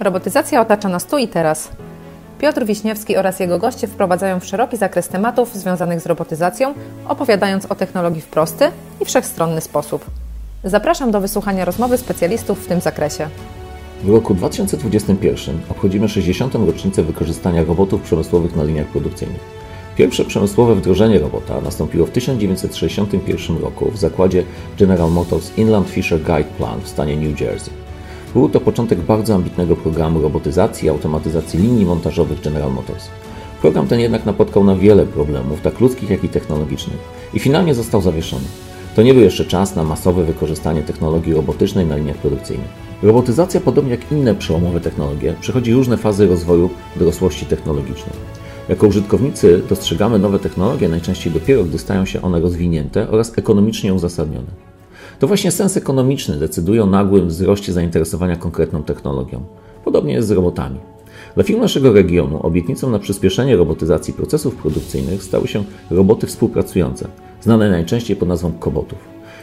Robotyzacja otacza nas tu i teraz. Piotr Wiśniewski oraz jego goście wprowadzają w szeroki zakres tematów związanych z robotyzacją, opowiadając o technologii w prosty i wszechstronny sposób. Zapraszam do wysłuchania rozmowy specjalistów w tym zakresie. W roku 2021 obchodzimy 60. rocznicę wykorzystania robotów przemysłowych na liniach produkcyjnych. Pierwsze przemysłowe wdrożenie robota nastąpiło w 1961 roku w zakładzie General Motors Inland Fisher Guide Plant w stanie New Jersey. Był to początek bardzo ambitnego programu robotyzacji i automatyzacji linii montażowych General Motors. Program ten jednak napotkał na wiele problemów, tak ludzkich jak i technologicznych, i finalnie został zawieszony. To nie był jeszcze czas na masowe wykorzystanie technologii robotycznej na liniach produkcyjnych. Robotyzacja, podobnie jak inne przełomowe technologie, przechodzi różne fazy rozwoju dorosłości technologicznej. Jako użytkownicy dostrzegamy nowe technologie najczęściej dopiero, gdy stają się one rozwinięte oraz ekonomicznie uzasadnione. To właśnie sens ekonomiczny decyduje o nagłym wzroście zainteresowania konkretną technologią. Podobnie jest z robotami. Dla firm naszego regionu obietnicą na przyspieszenie robotyzacji procesów produkcyjnych stały się roboty współpracujące, znane najczęściej pod nazwą kobotów.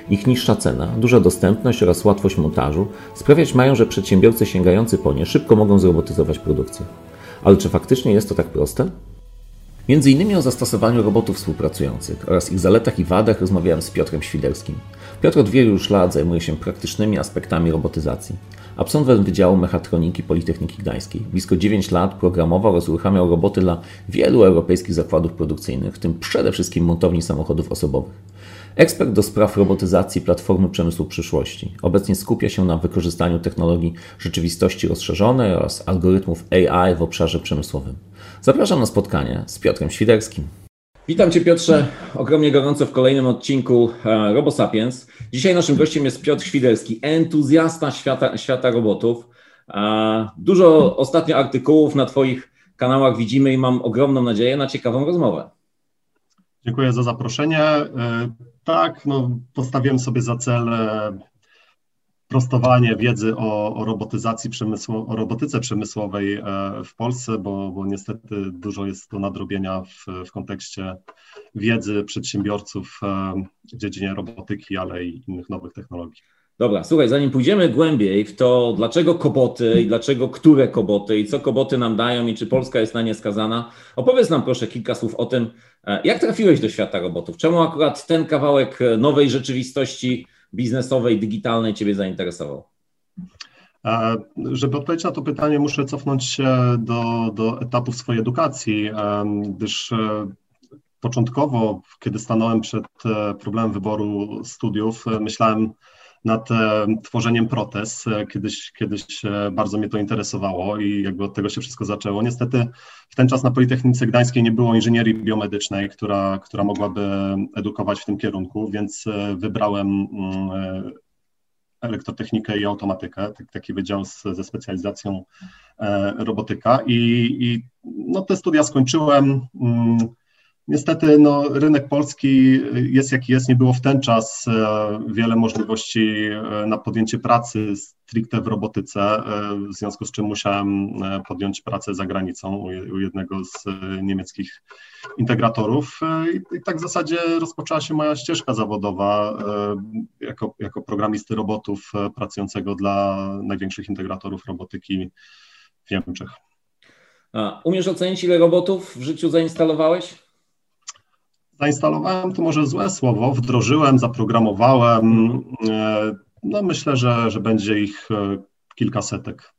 Ich niższa cena, duża dostępność oraz łatwość montażu sprawiać mają, że przedsiębiorcy sięgający po nie szybko mogą zrobotyzować produkcję. Ale czy faktycznie jest to tak proste? Między innymi o zastosowaniu robotów współpracujących oraz ich zaletach i wadach rozmawiałem z Piotrem Świderskim. Piotr od wielu już lat zajmuje się praktycznymi aspektami robotyzacji. Absolwent Wydziału Mechatroniki Politechniki Gdańskiej. Blisko 9 lat programował oraz uruchamiał roboty dla wielu europejskich zakładów produkcyjnych, w tym przede wszystkim montowni samochodów osobowych. Ekspert do spraw robotyzacji platformy przemysłu przyszłości. Obecnie skupia się na wykorzystaniu technologii rzeczywistości rozszerzonej oraz algorytmów AI w obszarze przemysłowym. Zapraszam na spotkanie z Piotrem Świderskim. Witam Cię Piotrze ogromnie gorąco w kolejnym odcinku e, RoboSapiens. Dzisiaj naszym gościem jest Piotr Świderski, entuzjasta świata, świata robotów. E, dużo ostatnio artykułów na Twoich kanałach widzimy i mam ogromną nadzieję na ciekawą rozmowę. Dziękuję za zaproszenie. E, tak, no, postawiłem sobie za cel prostowanie wiedzy o, o robotyzacji przemysłu, o robotyce przemysłowej e, w Polsce, bo, bo niestety dużo jest do nadrobienia w, w kontekście wiedzy przedsiębiorców e, w dziedzinie robotyki, ale i innych nowych technologii. Dobra, słuchaj, zanim pójdziemy głębiej w to, dlaczego koboty i dlaczego które koboty i co koboty nam dają i czy Polska jest na nie skazana, opowiedz nam proszę kilka słów o tym, e, jak trafiłeś do świata robotów. Czemu akurat ten kawałek nowej rzeczywistości biznesowej, digitalnej Ciebie zainteresował? E, żeby odpowiedzieć na to pytanie, muszę cofnąć się do, do etapów swojej edukacji, e, gdyż e, początkowo, kiedy stanąłem przed problemem wyboru studiów, myślałem, nad e, tworzeniem protez. E, kiedyś, kiedyś e, bardzo mnie to interesowało i jakby od tego się wszystko zaczęło. Niestety w ten czas na Politechnice Gdańskiej nie było inżynierii biomedycznej, która, która mogłaby edukować w tym kierunku, więc wybrałem mm, elektrotechnikę i automatykę, taki wydział z, ze specjalizacją robotyka i, i no, te studia skończyłem. Mm, Niestety no, rynek polski jest jaki jest, nie było w ten czas e, wiele możliwości e, na podjęcie pracy stricte w robotyce, e, w związku z czym musiałem podjąć pracę za granicą u jednego z niemieckich integratorów i tak w zasadzie rozpoczęła się moja ścieżka zawodowa jako, jako programisty robotów pracującego dla największych integratorów robotyki w Niemczech. A umiesz ocenić, ile robotów w życiu zainstalowałeś? Zainstalowałem to może złe słowo, wdrożyłem, zaprogramowałem. E, no myślę, że, że będzie ich e, kilkasetek.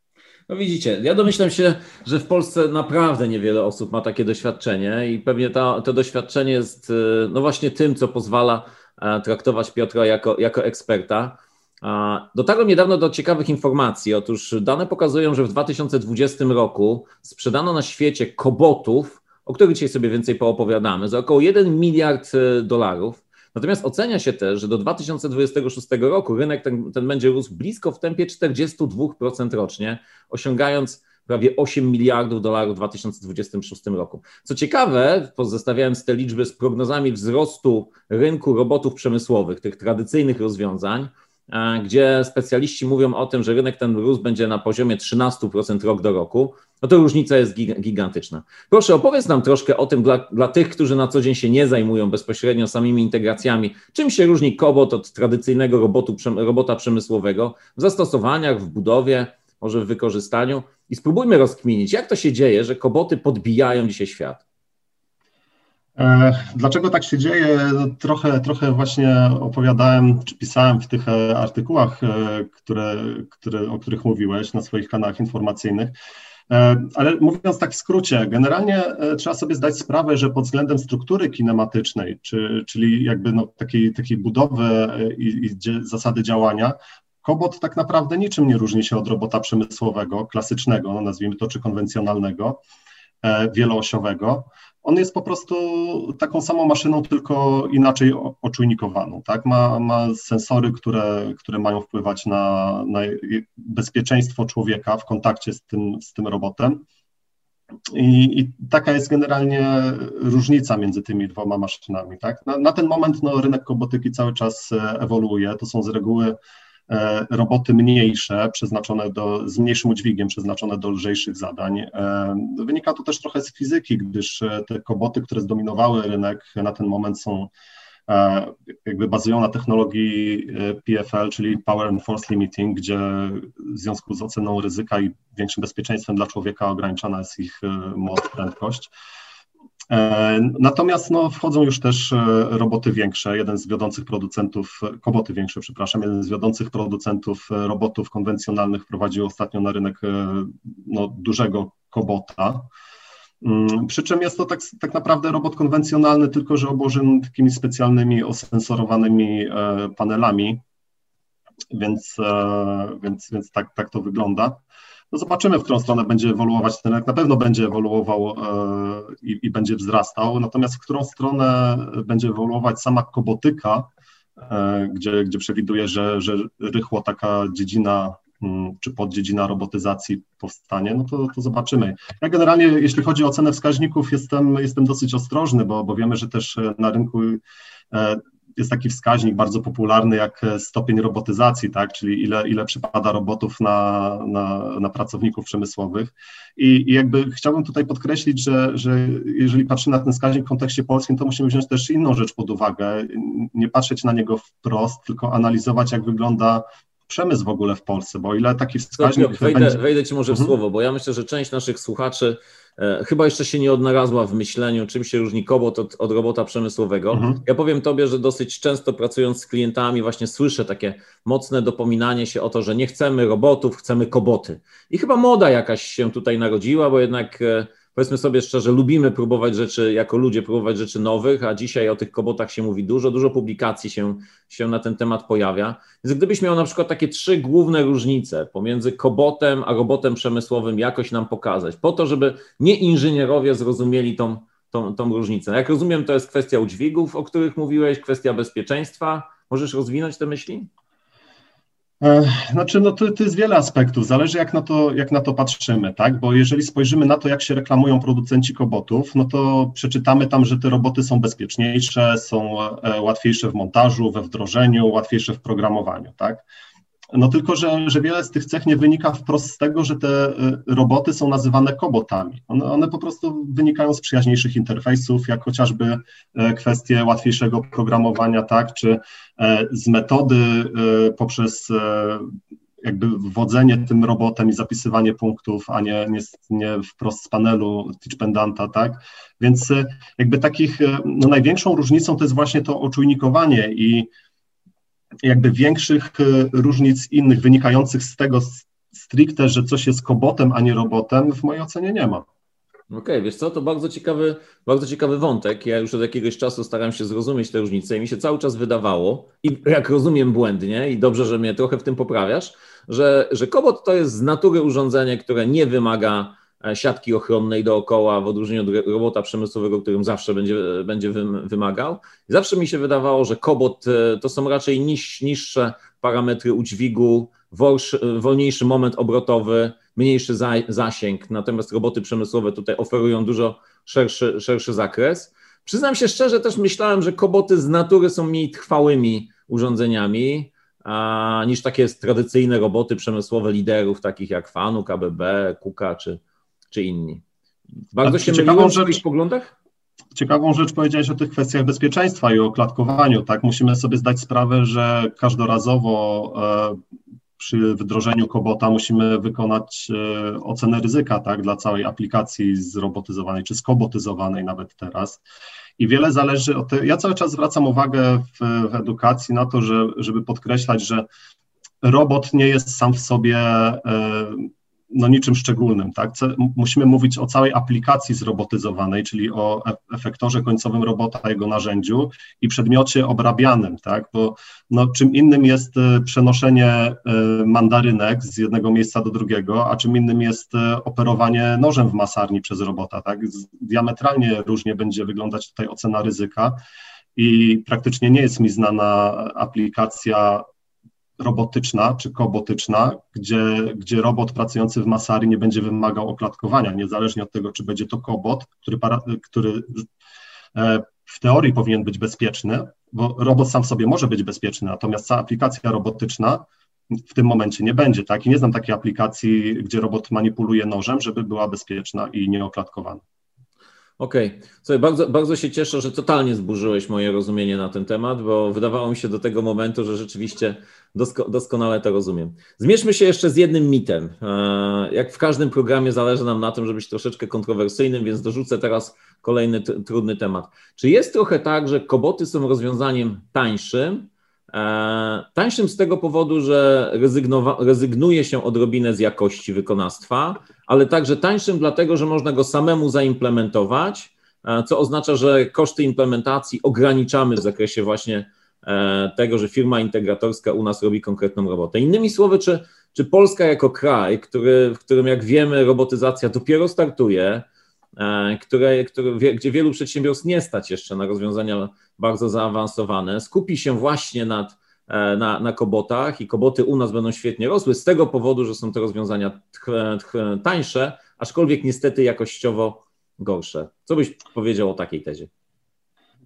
No widzicie, ja domyślam się, że w Polsce naprawdę niewiele osób ma takie doświadczenie i pewnie ta, to doświadczenie jest e, no właśnie tym, co pozwala traktować Piotra jako, jako eksperta. Dotarłem niedawno do ciekawych informacji. Otóż dane pokazują, że w 2020 roku sprzedano na świecie kobotów o których dzisiaj sobie więcej poopowiadamy, za około 1 miliard e, dolarów. Natomiast ocenia się też, że do 2026 roku rynek ten, ten będzie rósł blisko w tempie 42% rocznie, osiągając prawie 8 miliardów dolarów w 2026 roku. Co ciekawe, pozostawiając te liczby z prognozami wzrostu rynku robotów przemysłowych, tych tradycyjnych rozwiązań, e, gdzie specjaliści mówią o tym, że rynek ten rósł będzie na poziomie 13% rok do roku, no to różnica jest gigantyczna. Proszę, opowiedz nam troszkę o tym dla, dla tych, którzy na co dzień się nie zajmują bezpośrednio samymi integracjami. Czym się różni kobot od tradycyjnego robotu, robota przemysłowego w zastosowaniach, w budowie, może w wykorzystaniu? I spróbujmy rozkminić, jak to się dzieje, że koboty podbijają dzisiaj świat. E, dlaczego tak się dzieje? Trochę, trochę właśnie opowiadałem, czy pisałem w tych e, artykułach, e, które, które, o których mówiłeś na swoich kanałach informacyjnych. Ale mówiąc tak w skrócie, generalnie trzeba sobie zdać sprawę, że pod względem struktury kinematycznej, czy, czyli jakby no takiej, takiej budowy i, i zasady działania, Kobot tak naprawdę niczym nie różni się od robota przemysłowego, klasycznego, no nazwijmy to, czy konwencjonalnego, wieloosiowego on jest po prostu taką samą maszyną, tylko inaczej oczujnikowaną. Tak? Ma, ma sensory, które, które mają wpływać na, na bezpieczeństwo człowieka w kontakcie z tym, z tym robotem. I, I, taka jest generalnie różnica między tymi dwoma maszynami. Tak? Na, na ten moment no, rynek kobotyki cały czas ewoluuje. To są z reguły E, roboty mniejsze, przeznaczone do, z mniejszym udźwigiem, przeznaczone do lżejszych zadań. E, wynika to też trochę z fizyki, gdyż e, te koboty, które zdominowały rynek na ten moment są jakby bazują na technologii PFL, czyli Power and Force Limiting, gdzie w związku z oceną ryzyka i większym bezpieczeństwem dla człowieka ograniczana jest ich moc, prędkość. E, natomiast no, wchodzą już też e, roboty większe. Jeden z wiodących producentów, koboty większe, przepraszam, jeden z wiodących producentów e, robotów konwencjonalnych wprowadził ostatnio na rynek no, dużego kobota. Mm, przy czym jest to tak, tak naprawdę robot konwencjonalny, tylko że obłożony takimi specjalnymi osensorowanymi panelami, więc, więc, więc tak, tak to wygląda. No zobaczymy, w którą stronę będzie ewoluować ten rynek. Na pewno będzie ewoluował e, i, i, będzie wzrastał, natomiast w którą stronę będzie ewoluować sama kobotyka, e, gdzie, gdzie przewiduję, że, że rychło taka dziedzina mm, czy poddziedzina robotyzacji powstanie, no to, to zobaczymy. Ja generalnie, jeśli chodzi o cenę wskaźników, jestem, jestem dosyć ostrożny, bo, bo wiemy, że też na rynku e, jest taki wskaźnik bardzo popularny jak stopień robotyzacji, tak, czyli ile, ile przypada robotów na, na, na pracowników przemysłowych. I, I, jakby chciałbym tutaj podkreślić, że, że jeżeli patrzymy na ten wskaźnik w kontekście polskim, to musimy wziąć też inną rzecz pod uwagę, nie patrzeć na niego wprost, tylko analizować, jak wygląda przemysł w ogóle w Polsce, bo ile taki wskaźnik... Wejdę, będzie... wejdę Ci może w mhm. słowo, bo ja myślę, że część naszych słuchaczy chyba jeszcze się nie odnalazła w myśleniu, czym się różni kobot od, od robota przemysłowego. Mhm. Ja powiem Tobie, że dosyć często pracując z klientami właśnie słyszę takie mocne dopominanie się o to, że nie chcemy robotów, chcemy koboty. I chyba moda jakaś się tutaj narodziła, bo jednak e, powiedzmy sobie szczerze, lubimy próbować rzeczy, jako ludzie próbować rzeczy nowych, a dzisiaj o tych kobotach się mówi dużo, dużo publikacji się, się na ten temat pojawia. Więc gdybyś miał na przykład takie trzy główne różnice pomiędzy kobotem a robotem przemysłowym jakoś nam pokazać, po to, żeby nie inżynierowie zrozumieli tą, tą, tą różnicę. Jak rozumiem, to jest kwestia udźwigów, o których mówiłeś, kwestia bezpieczeństwa. Możesz rozwinąć te myśli? E, znaczy, no to, to jest wiele aspektów, zależy jak na, to, jak na to patrzymy, tak? Bo jeżeli spojrzymy na to, jak się reklamują producenci kobotów, no to przeczytamy tam, że te roboty są bezpieczniejsze, są e, łatwiejsze w montażu, we wdrożeniu, łatwiejsze w programowaniu, tak? No tylko, że, że wiele z tych cech nie wynika wprost z tego, że te y, roboty są nazywane kobotami. One, one po prostu wynikają z przyjaźniejszych interfejsów, jak chociażby e, kwestie łatwiejszego programowania, tak, czy e, z metody e, poprzez jakby wodzenie tym robotem i zapisywanie punktów, a nie, nie, nie wprost z panelu teach pendanta, tak? Więc jakby takich, no największą różnicą to jest właśnie to oczujnikowanie i jakby większych e, różnic innych wynikających z tego stricte, że coś jest kobotem, a nie robotem, w mojej ocenie nie ma. Okej, okay, wiesz co, to bardzo ciekawy, bardzo ciekawy wątek. Ja już od jakiegoś czasu staram się zrozumieć te różnice i mi się cały czas wydawało, i jak rozumiem błędnie, i dobrze, że mnie trochę w tym poprawiasz, że, że kobot to jest z natury urządzenie, które nie wymaga siatki ochronnej dookoła, w odróżnieniu od robota przemysłowego, którym zawsze będzie, będzie wymagał. Zawsze mi się wydawało, że kobot e, to są raczej niż, niższe parametry udźwigu, wolniejszy moment obrotowy, mniejszy zasięg, natomiast roboty przemysłowe tutaj oferują dużo szerszy, szerszy zakres. Przyznam się szczerze, też myślałem, że koboty z natury są mniej trwałymi urządzeniami a, niż takie tradycyjne roboty przemysłowe liderów, takich jak Fanu, KBB, Kuka czy, czy inni? Bardzo się myliłem w swoich poglądach? Ciekawą rzecz powiedziałeś o tych kwestiach bezpieczeństwa i o klatkowaniu. Tak, musimy sobie zdać sprawę, że każdorazowo e, przy wdrożeniu Kobota musimy wykonać e, ocenę ryzyka tak, dla całej aplikacji zrobotyzowanej czy skobotyzowanej nawet teraz. I wiele zależy od tego. Ja cały czas zwracam uwagę w, w edukacji na to, że, żeby podkreślać, że robot nie jest sam w sobie e, no niczym szczególnym, tak? Musimy mówić o całej aplikacji zrobotyzowanej, czyli o e, efektorze końcowym robota, jego narzędziu i przedmiocie obrabianym, tak? Bo no, czym innym jest e, przenoszenie e, mandarynek z jednego miejsca do drugiego, a czym innym jest operowanie nożem w masarni przez robota, tak? Diametralnie różnie będzie wyglądać tutaj ocena ryzyka i praktycznie nie jest mi znana aplikacja robotyczna czy kobotyczna, gdzie, gdzie robot pracujący w masarii nie będzie wymagał oklatkowania, niezależnie od tego, czy będzie to kobot, który, para, który e, w teorii powinien być bezpieczny, bo robot sam sobie może być bezpieczny, natomiast cała aplikacja robotyczna w tym momencie nie będzie, tak? I nie znam takiej aplikacji, gdzie robot manipuluje nożem, żeby była bezpieczna i nieoklatkowana. Okej. Okay. bardzo, bardzo się cieszę, że totalnie zburzyłeś moje rozumienie na ten temat, bo wydawało mi się do tego momentu, że rzeczywiście dosko, doskonale to rozumiem. Zmierzmy się jeszcze z jednym mitem. E, jak w każdym programie zależy nam na tym, żeby być troszeczkę kontrowersyjnym, więc dorzucę teraz kolejny trudny temat. Czy jest trochę tak, że koboty są rozwiązaniem tańszym, Tańszym z tego powodu, że rezygnuje się odrobinę z jakości wykonawstwa, ale także tańszym dlatego, że można go samemu zaimplementować, e, co oznacza, że koszty implementacji ograniczamy w zakresie właśnie e, tego, że firma integratorska u nas robi konkretną robotę. Innymi słowy, czy, czy Polska jako kraj, który, w którym jak wiemy robotyzacja dopiero startuje, e, które, które, gdzie wielu przedsiębiorstw nie stać jeszcze na rozwiązania bardzo zaawansowane, skupi się właśnie nad E, na, na kobotach i koboty u nas będą świetnie rosły z tego powodu, że są to rozwiązania tańsze, aczkolwiek niestety jakościowo gorsze. Co byś powiedział o takiej tezie?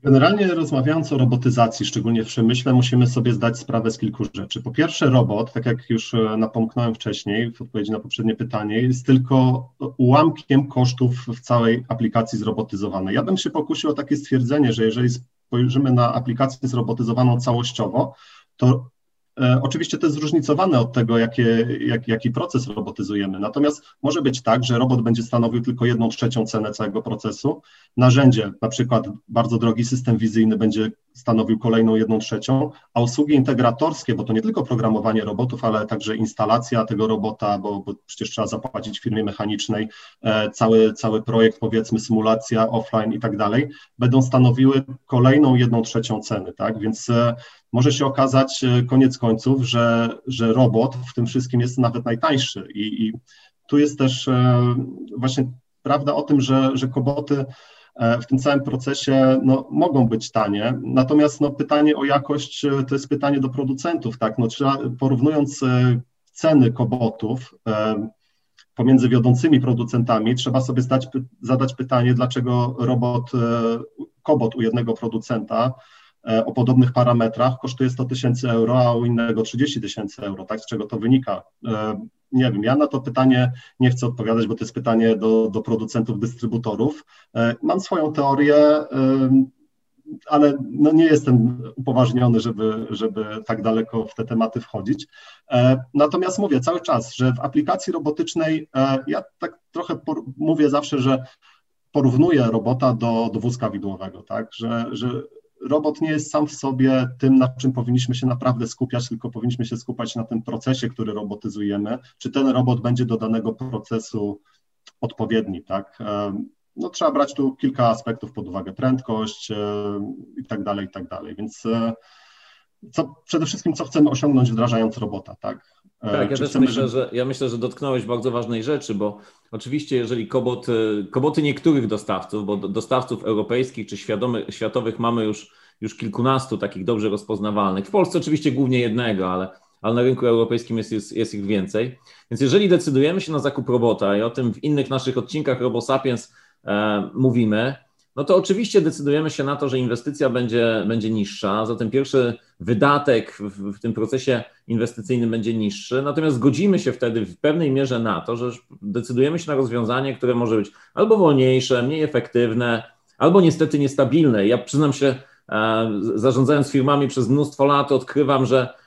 Generalnie rozmawiając o robotyzacji, szczególnie w przemyśle, musimy sobie zdać sprawę z kilku rzeczy. Po pierwsze, robot, tak jak już e, napomknąłem wcześniej w odpowiedzi na poprzednie pytanie, jest tylko ułamkiem kosztów w całej aplikacji zrobotyzowanej. Ja bym się pokusił o takie stwierdzenie, że jeżeli spojrzymy na aplikację zrobotyzowaną całościowo, to oczywiście to jest zróżnicowane od tego, jakie, jak, jaki proces robotyzujemy. Natomiast może być tak, że robot będzie stanowił tylko jedną trzecią cenę całego procesu. Narzędzie, na przykład bardzo drogi system wizyjny, będzie stanowił kolejną jedną trzecią, a usługi integratorskie, bo to nie tylko programowanie robotów, ale także instalacja tego robota, bo, bo przecież trzeba zapłacić firmie mechanicznej, e, cały, cały projekt, powiedzmy, symulacja offline i tak dalej, będą stanowiły kolejną jedną trzecią ceny, tak? Więc e, może się okazać e, koniec końców, że, że robot w tym wszystkim jest nawet najtańszy. I, i tu jest też e, właśnie prawda o tym, że, że koboty w tym całym procesie no, mogą być tanie. Natomiast no, pytanie o jakość to jest pytanie do producentów. Tak? No, trzeba, porównując ceny kobotów pomiędzy wiodącymi producentami, trzeba sobie zdać, zadać pytanie, dlaczego robot, kobot u jednego producenta E, o podobnych parametrach kosztuje 100 tysięcy euro, a u innego 30 tysięcy euro, tak? Z czego to wynika? E, nie wiem, ja na to pytanie nie chcę odpowiadać, bo to jest pytanie do, do producentów, dystrybutorów. E, mam swoją teorię, ale no nie jestem upoważniony, żeby, żeby tak daleko w te tematy wchodzić. Natomiast mówię cały czas, że w aplikacji robotycznej ja tak trochę mówię zawsze, że porównuję robota do, do wózka widłowego, tak? Że, że robot nie jest sam w sobie tym, na czym powinniśmy się naprawdę skupiać, tylko powinniśmy się skupiać na tym procesie, który robotyzujemy, czy ten robot będzie do danego procesu odpowiedni, tak? E, no, trzeba brać tu kilka aspektów pod uwagę, prędkość e, i tak dalej, i tak dalej, więc e, co, przede wszystkim co chcemy osiągnąć wdrażając robota, tak? Tak, ja też myślę, że ja myślę, że dotknąłeś bardzo ważnej rzeczy, bo oczywiście jeżeli kobot, koboty niektórych dostawców, bo dostawców europejskich czy światowych mamy już, już kilkunastu takich dobrze rozpoznawalnych. W Polsce oczywiście głównie jednego, ale, ale na rynku europejskim jest, jest, jest ich więcej. Więc jeżeli decydujemy się na zakup robota i o tym w innych naszych odcinkach RoboSapiens e, mówimy, no to oczywiście decydujemy się na to, że inwestycja będzie, będzie niższa, zatem pierwszy wydatek w, w, tym procesie inwestycyjnym będzie niższy, natomiast zgodzimy się wtedy w pewnej mierze na to, że decydujemy się na rozwiązanie, które może być albo wolniejsze, mniej efektywne, albo niestety niestabilne. Ja przyznam się, e, zarządzając firmami przez mnóstwo lat, odkrywam, że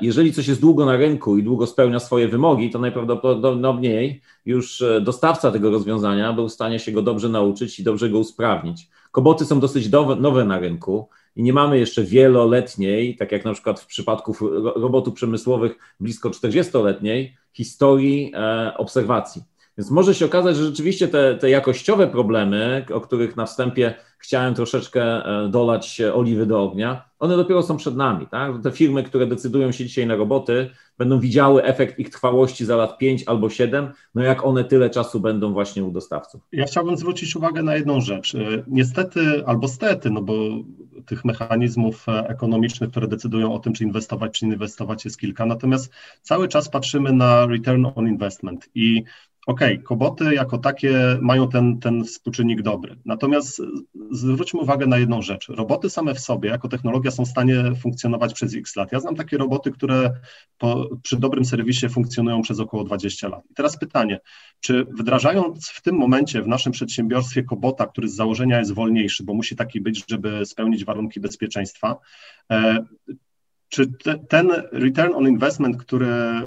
jeżeli coś jest długo na rynku i długo spełnia swoje wymogi, to najprawdopodobniej już e, dostawca tego rozwiązania był w stanie się go dobrze nauczyć i dobrze go usprawnić. Koboty są dosyć nowe na rynku i nie mamy jeszcze wieloletniej, tak jak na przykład w przypadku robotów przemysłowych blisko 40-letniej, historii obserwacji. Więc może się okazać, że rzeczywiście te, te jakościowe problemy, o których na wstępie chciałem troszeczkę e, dolać oliwy do ognia, one dopiero są przed nami. Tak? Te firmy, które decydują się dzisiaj na roboty, będą widziały efekt ich trwałości za lat 5 albo 7, no jak one tyle czasu będą właśnie u dostawców. Ja chciałbym zwrócić uwagę na jedną rzecz. E, niestety albo stety, no bo tych mechanizmów e, ekonomicznych, które decydują o tym, czy inwestować, czy nie inwestować jest kilka. Natomiast cały czas patrzymy na return on investment i Okay, koboty jako takie mają ten, ten współczynnik dobry. Natomiast zwróćmy uwagę na jedną rzecz. Roboty same w sobie, jako technologia, są w stanie funkcjonować przez x lat. Ja znam takie roboty, które po, przy dobrym serwisie funkcjonują przez około 20 lat. I teraz pytanie, czy wdrażając w tym momencie w naszym przedsiębiorstwie kobota, który z założenia jest wolniejszy, bo musi taki być, żeby spełnić warunki bezpieczeństwa, e, czy te, ten return on investment, który e,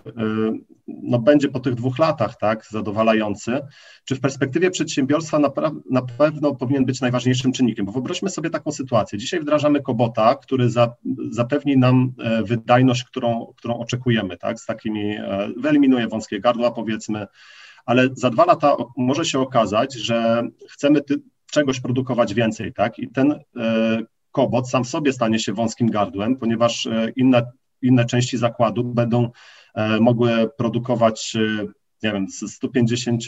no, będzie po tych dwóch latach tak, zadowalający, czy w perspektywie przedsiębiorstwa na, na pewno powinien być najważniejszym czynnikiem? Bo wyobraźmy sobie taką sytuację. Dzisiaj wdrażamy kobota, który za, zapewni nam e, wydajność, którą, którą oczekujemy, tak, z takimi, e, wyeliminuje wąskie gardła powiedzmy, ale za dwa lata może się okazać, że chcemy ty, czegoś produkować więcej, tak, i ten kobot sam sobie stanie się wąskim gardłem, ponieważ e, inne, inne części zakładu będą e, mogły produkować, e, nie wiem, ze 150,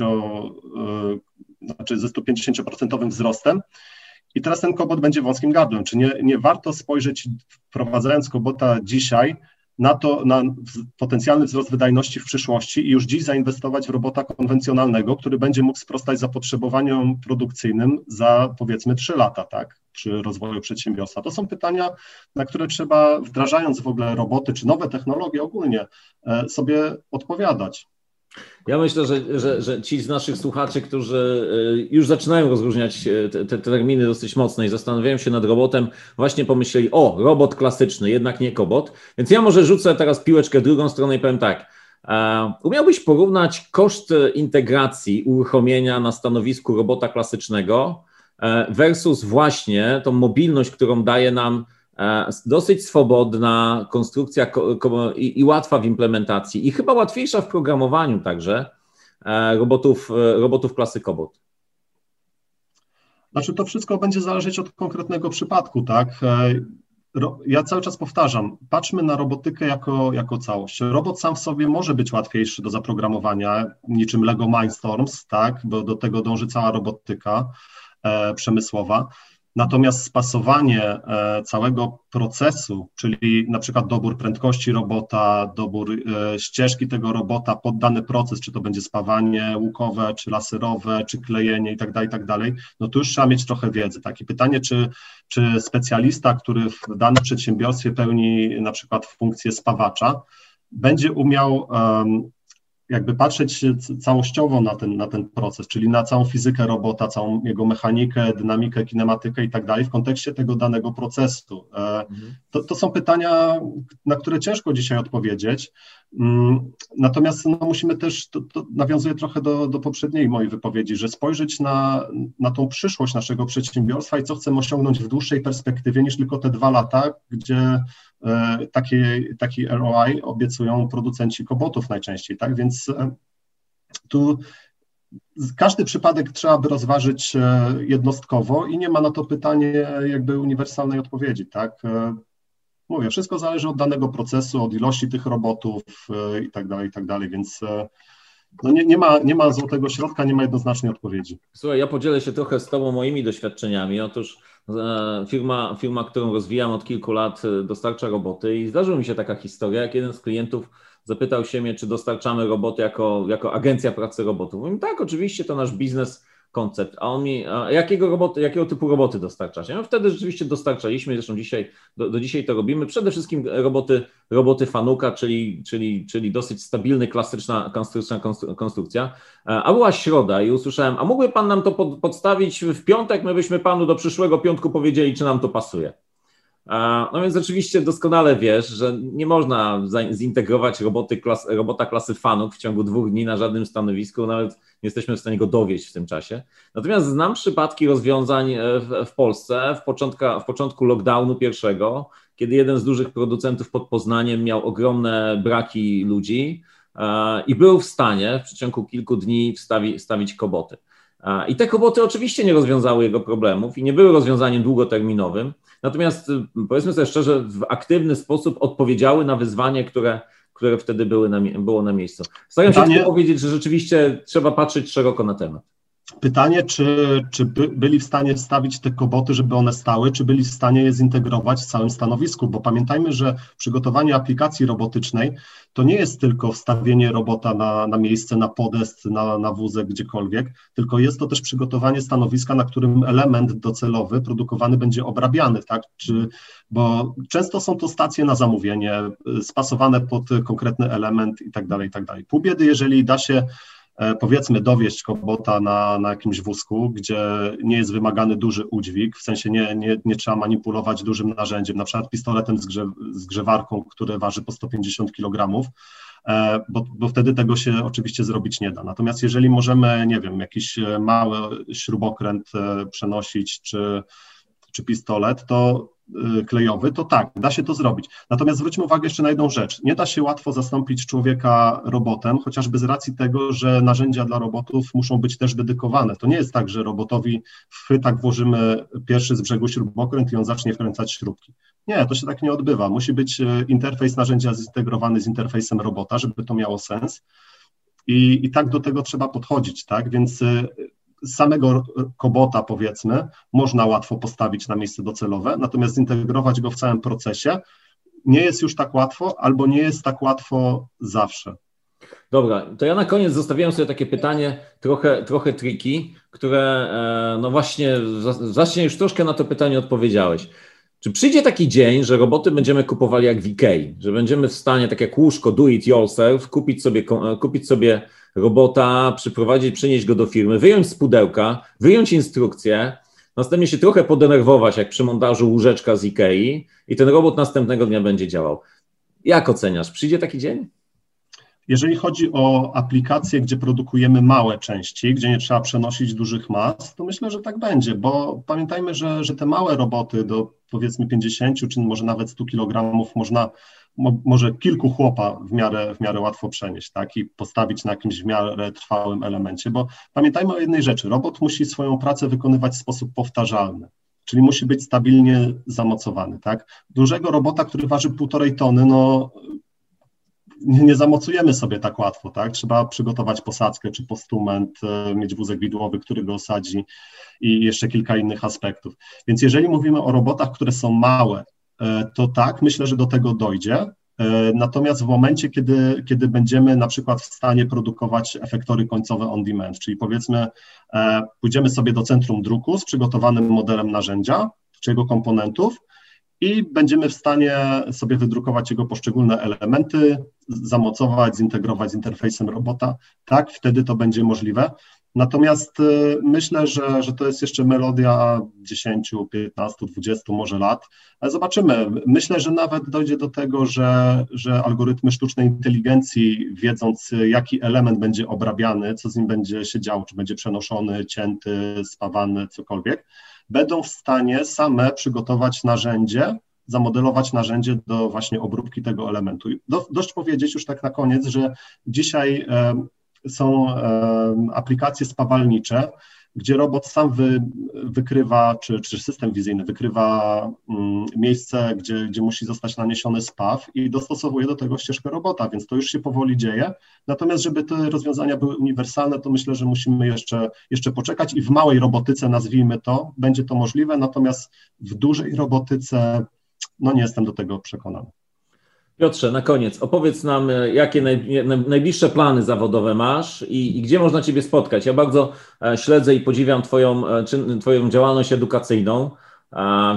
znaczy ze 150% wzrostem. I teraz ten kobot będzie wąskim gardłem. Czy nie, nie warto spojrzeć, wprowadzając kobota dzisiaj, na to, na potencjalny wzrost wydajności w przyszłości i już dziś zainwestować w robota konwencjonalnego, który będzie mógł sprostać zapotrzebowaniom produkcyjnym za powiedzmy 3 lata, tak, przy rozwoju przedsiębiorstwa. To są pytania, na które trzeba wdrażając w ogóle roboty czy nowe technologie ogólnie e, sobie odpowiadać. Ja myślę, że, że, że ci z naszych słuchaczy, którzy e, już zaczynają rozróżniać e, te, te terminy dosyć mocno i zastanawiają się nad robotem, właśnie pomyśleli, o, robot klasyczny, jednak nie kobot. Więc ja może rzucę teraz piłeczkę w drugą stronę i powiem tak. E, umiałbyś porównać koszt integracji uruchomienia na stanowisku robota klasycznego versus właśnie tą mobilność, którą daje nam E, dosyć swobodna konstrukcja i, łatwa w implementacji i chyba łatwiejsza w programowaniu także e, robotów, e, robotów klasy Cobot. Znaczy to wszystko będzie zależeć od konkretnego przypadku, tak? Ja cały czas powtarzam, patrzmy na robotykę jako, jako całość. Robot sam w sobie może być łatwiejszy do zaprogramowania, niczym Lego Mindstorms, tak? Bo do tego dąży cała robotyka e, przemysłowa. Natomiast spasowanie e, całego procesu, czyli na przykład dobór prędkości robota, dobór e, ścieżki tego robota pod dany proces, czy to będzie spawanie łukowe, czy laserowe, czy klejenie itd., tak itd., tak no tu już trzeba mieć trochę wiedzy. Takie pytanie, czy, czy specjalista, który w danym przedsiębiorstwie pełni na przykład funkcję spawacza, będzie umiał um, jakby patrzeć całościowo na ten, na ten proces, czyli na całą fizykę robota, całą jego mechanikę, dynamikę, kinematykę i tak dalej w kontekście tego danego procesu. E, mhm. To, to są pytania, na które ciężko dzisiaj odpowiedzieć. Mm, natomiast no, musimy też, to, to nawiązuje trochę do, do poprzedniej mojej wypowiedzi, że spojrzeć na, na tą przyszłość naszego przedsiębiorstwa i co chcemy osiągnąć w dłuższej perspektywie niż tylko te dwa lata, gdzie taki, taki ROI obiecują producenci kobotów najczęściej, tak? Więc e, tu każdy przypadek trzeba by rozważyć e, jednostkowo i nie ma na to pytanie jakby uniwersalnej odpowiedzi, tak? Mówię, wszystko zależy od danego procesu, od ilości tych robotów e, i tak dalej, i tak dalej, więc e, no nie, nie, ma, nie ma złotego środka, nie ma jednoznacznej odpowiedzi. Słuchaj, ja podzielę się trochę z Tobą moimi doświadczeniami. Otóż e, firma, firma, którą rozwijam od kilku lat, dostarcza roboty i zdarzyła mi się taka historia, jak jeden z klientów zapytał się mnie, czy dostarczamy roboty jako, jako agencja pracy robotów. Mówię, tak, oczywiście to nasz biznes koncept, a on mi, a jakiego, roboty, jakiego typu roboty dostarczacie? No wtedy rzeczywiście dostarczaliśmy, zresztą dzisiaj, do, do dzisiaj to robimy, przede wszystkim roboty, roboty Fanuka, czyli, czyli, czyli dosyć stabilny, klasyczna konstrukcja, konstrukcja, a była środa i usłyszałem, a mógłby Pan nam to pod, podstawić w piątek, my byśmy Panu do przyszłego piątku powiedzieli, czy nam to pasuje. No więc oczywiście doskonale wiesz, że nie można zintegrować roboty klas, robota klasy fanów w ciągu dwóch dni na żadnym stanowisku, nawet nie jesteśmy w stanie go dowieść w tym czasie. Natomiast znam przypadki rozwiązań e, w, w Polsce w, początka, w początku lockdownu pierwszego, kiedy jeden z dużych producentów pod Poznaniem miał ogromne braki ludzi e, i był w stanie w przeciągu kilku dni wstawi, wstawić koboty. E, I te koboty oczywiście nie rozwiązały jego problemów i nie były rozwiązaniem długoterminowym, Natomiast y, powiedzmy sobie szczerze, w aktywny sposób odpowiedziały na wyzwanie, które, które wtedy były na, było na miejscu. Staram się Pytanie... powiedzieć, że rzeczywiście trzeba patrzeć szeroko na temat. Pytanie, czy, czy by, byli w stanie wstawić te koboty, żeby one stały, czy byli w stanie je zintegrować w całym stanowisku, bo pamiętajmy, że przygotowanie aplikacji robotycznej to nie jest tylko wstawienie robota na, na miejsce, na podest, na, na wózek, gdziekolwiek, tylko jest to też przygotowanie stanowiska, na którym element docelowy produkowany będzie obrabiany, tak? Czy, bo często są to stacje na zamówienie, spasowane pod konkretny element i tak dalej, i tak dalej. Pół biedy, jeżeli da się powiedzmy dowieść kobota na, na jakimś wózku, gdzie nie jest wymagany duży udźwig, w sensie nie, nie, nie trzeba manipulować dużym narzędziem, na przykład pistoletem z, grze, z grzewarką, które waży po 150 kg, e, bo, bo wtedy tego się oczywiście zrobić nie da. Natomiast jeżeli możemy, nie wiem, jakiś mały śrubokręt e, przenosić, czy, czy pistolet, to klejowy, to tak, da się to zrobić. Natomiast zwróćmy uwagę jeszcze na jedną rzecz. Nie da się łatwo zastąpić człowieka robotem, chociażby z racji tego, że narzędzia dla robotów muszą być też dedykowane. To nie jest tak, że robotowi w chwytak włożymy pierwszy z brzegu śrubokręt i on zacznie wkręcać śrubki. Nie, to się tak nie odbywa. Musi być y, interfejs narzędzia zintegrowany z interfejsem robota, żeby to miało sens. I, I tak do tego trzeba podchodzić, tak? Więc y, samego kobota, powiedzmy, można łatwo postawić na miejsce docelowe, natomiast zintegrować go w całym procesie nie jest już tak łatwo, albo nie jest tak łatwo zawsze. Dobra, to ja na koniec zostawiałem sobie takie pytanie, trochę, trochę triki, które e, no właśnie, właśnie już troszkę na to pytanie odpowiedziałeś. Czy przyjdzie taki dzień, że roboty będziemy kupowali jak w Ikei, że będziemy w stanie, tak jak łóżko do it yourself, kupić sobie, kupić sobie robota, przyprowadzić, przynieść go do firmy, wyjąć z pudełka, wyjąć instrukcję, następnie się trochę podenerwować, jak przy montażu łóżeczka z Ikei i ten robot następnego dnia będzie działał. Jak oceniasz? Przyjdzie taki dzień? Jeżeli chodzi o aplikacje, gdzie produkujemy małe części, gdzie nie trzeba przenosić dużych mas, to myślę, że tak będzie, bo pamiętajmy, że, że te małe roboty do powiedzmy 50 czy może nawet 100 kg można mo, może kilku chłopa w miarę, w miarę łatwo przenieść, tak, i postawić na jakimś w miarę trwałym elemencie, bo pamiętajmy o jednej rzeczy, robot musi swoją pracę wykonywać w sposób powtarzalny, czyli musi być stabilnie zamocowany, tak. Dużego robota, który waży półtorej tony, no nie, zamocujemy sobie tak łatwo, tak? Trzeba przygotować posadzkę czy postument, e, mieć wózek widłowy, który go osadzi i jeszcze kilka innych aspektów. Więc jeżeli mówimy o robotach, które są małe, E, to tak, myślę, że do tego dojdzie. E, natomiast w momencie, kiedy, kiedy będziemy na przykład w stanie produkować efektory końcowe on demand, czyli powiedzmy, pójdziemy sobie do centrum druku z przygotowanym modelem narzędzia czy jego komponentów i będziemy w stanie sobie wydrukować jego poszczególne elementy, zamocować, zintegrować z interfejsem robota, tak, wtedy to będzie możliwe. Natomiast y, myślę, że, że to jest jeszcze melodia 10, 15, 20 może lat. Zobaczymy. Myślę, że nawet dojdzie do tego, że, że algorytmy sztucznej inteligencji, wiedząc jaki element będzie obrabiany, co z nim będzie się działo, czy będzie przenoszony, cięty, spawany, cokolwiek, będą w stanie same przygotować narzędzie, zamodelować narzędzie do właśnie obróbki tego elementu. Do, dość powiedzieć już tak na koniec, że dzisiaj są aplikacje spawalnicze, gdzie robot sam wy, wykrywa, czy, czy system wizyjny wykrywa mm, miejsce, gdzie, gdzie musi zostać naniesiony spaw i dostosowuje do tego ścieżkę robota, więc to już się powoli dzieje. Natomiast, żeby te rozwiązania były uniwersalne, to myślę, że musimy jeszcze, jeszcze poczekać i w małej robotyce, nazwijmy to, będzie to możliwe, natomiast w dużej robotyce, no nie jestem do tego przekonany. Piotrze, na koniec opowiedz nam, e, jakie naj, najbliższe plany zawodowe masz i, i, gdzie można Ciebie spotkać. Ja bardzo e, śledzę i podziwiam Twoją, e, twoją działalność edukacyjną.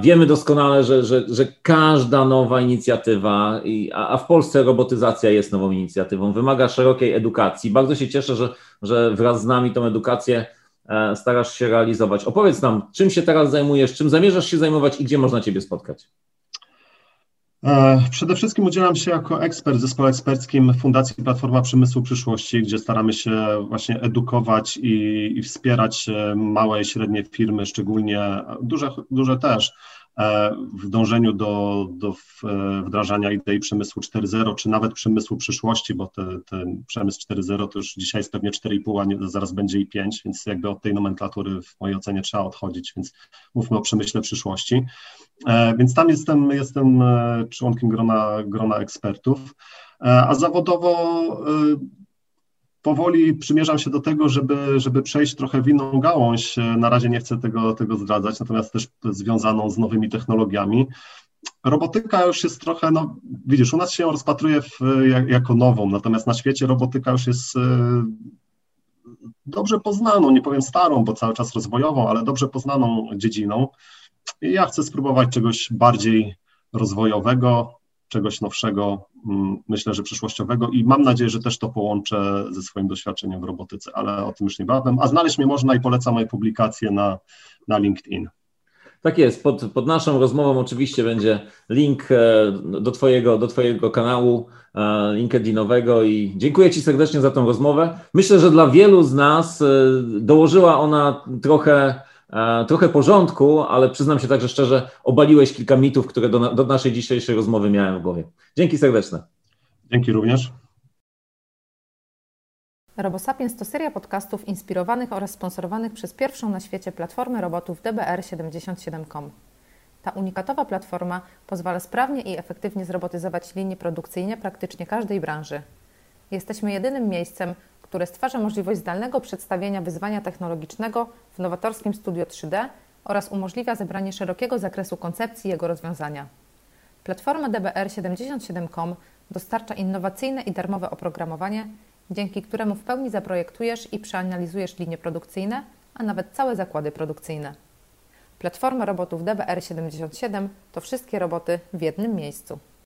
Wiemy doskonale, że, że, że każda nowa inicjatywa, a w Polsce robotyzacja jest nową inicjatywą, wymaga szerokiej edukacji. Bardzo się cieszę, że, że wraz z nami tą edukację starasz się realizować. Opowiedz nam, czym się teraz zajmujesz, czym zamierzasz się zajmować i gdzie można Ciebie spotkać. E, przede wszystkim udzielam się jako ekspert w zespole eksperckim Fundacji Platforma Przemysłu Przyszłości, gdzie staramy się właśnie edukować i, i wspierać e, małe i średnie firmy, szczególnie duże, duże też, e, w dążeniu do, do wdrażania idei przemysłu 4.0, czy nawet przemysłu przyszłości, bo te, ten przemysł 4.0 to już dzisiaj jest pewnie 4,5, a nie, zaraz będzie i 5, więc jakby od tej nomenklatury w mojej ocenie trzeba odchodzić, więc mówmy o przemyśle przyszłości. E, więc tam jestem, jestem e, członkiem grona, grona ekspertów, e, a zawodowo powoli przymierzam się do tego, żeby, żeby przejść trochę w inną gałąź. Na razie nie chcę tego, tego zdradzać, natomiast też związaną z nowymi technologiami. Robotyka już jest trochę, no widzisz, u nas się ją rozpatruje w, jak, jako nową, natomiast na świecie robotyka już jest dobrze poznaną, nie powiem starą, bo cały czas rozwojową, ale dobrze poznaną dziedziną. Ja chcę spróbować czegoś bardziej rozwojowego, czegoś nowszego, mm, myślę, że przyszłościowego i mam nadzieję, że też to połączę ze swoim doświadczeniem w robotyce, ale o tym już niebawem. A znaleźć mnie można i polecam moje publikacje na, na LinkedIn. Tak jest. Pod, pod naszą rozmową oczywiście będzie link e, do Twojego, do twojego kanału e, LinkedInowego i dziękuję Ci serdecznie za tą rozmowę. Myślę, że dla wielu z nas e, dołożyła ona trochę trochę porządku, ale przyznam się także szczerze, obaliłeś kilka mitów, które do, do naszej dzisiejszej rozmowy miałem w głowie. Dzięki serdeczne. Dzięki również. RoboSapiens to seria podcastów inspirowanych oraz sponsorowanych przez pierwszą na świecie platformę robotów DBR77.com. Ta unikatowa platforma pozwala sprawnie i efektywnie zrobotyzować linie produkcyjne praktycznie każdej branży. Jesteśmy jedynym miejscem, które stwarza możliwość zdalnego przedstawienia wyzwania technologicznego w nowatorskim Studio 3D oraz umożliwia zebranie szerokiego zakresu koncepcji jego rozwiązania. Platforma DBR77.com dostarcza innowacyjne i darmowe oprogramowanie, dzięki któremu w pełni zaprojektujesz i przeanalizujesz linie produkcyjne, a nawet całe zakłady produkcyjne. Platforma robotów DBR77 to wszystkie roboty w jednym miejscu.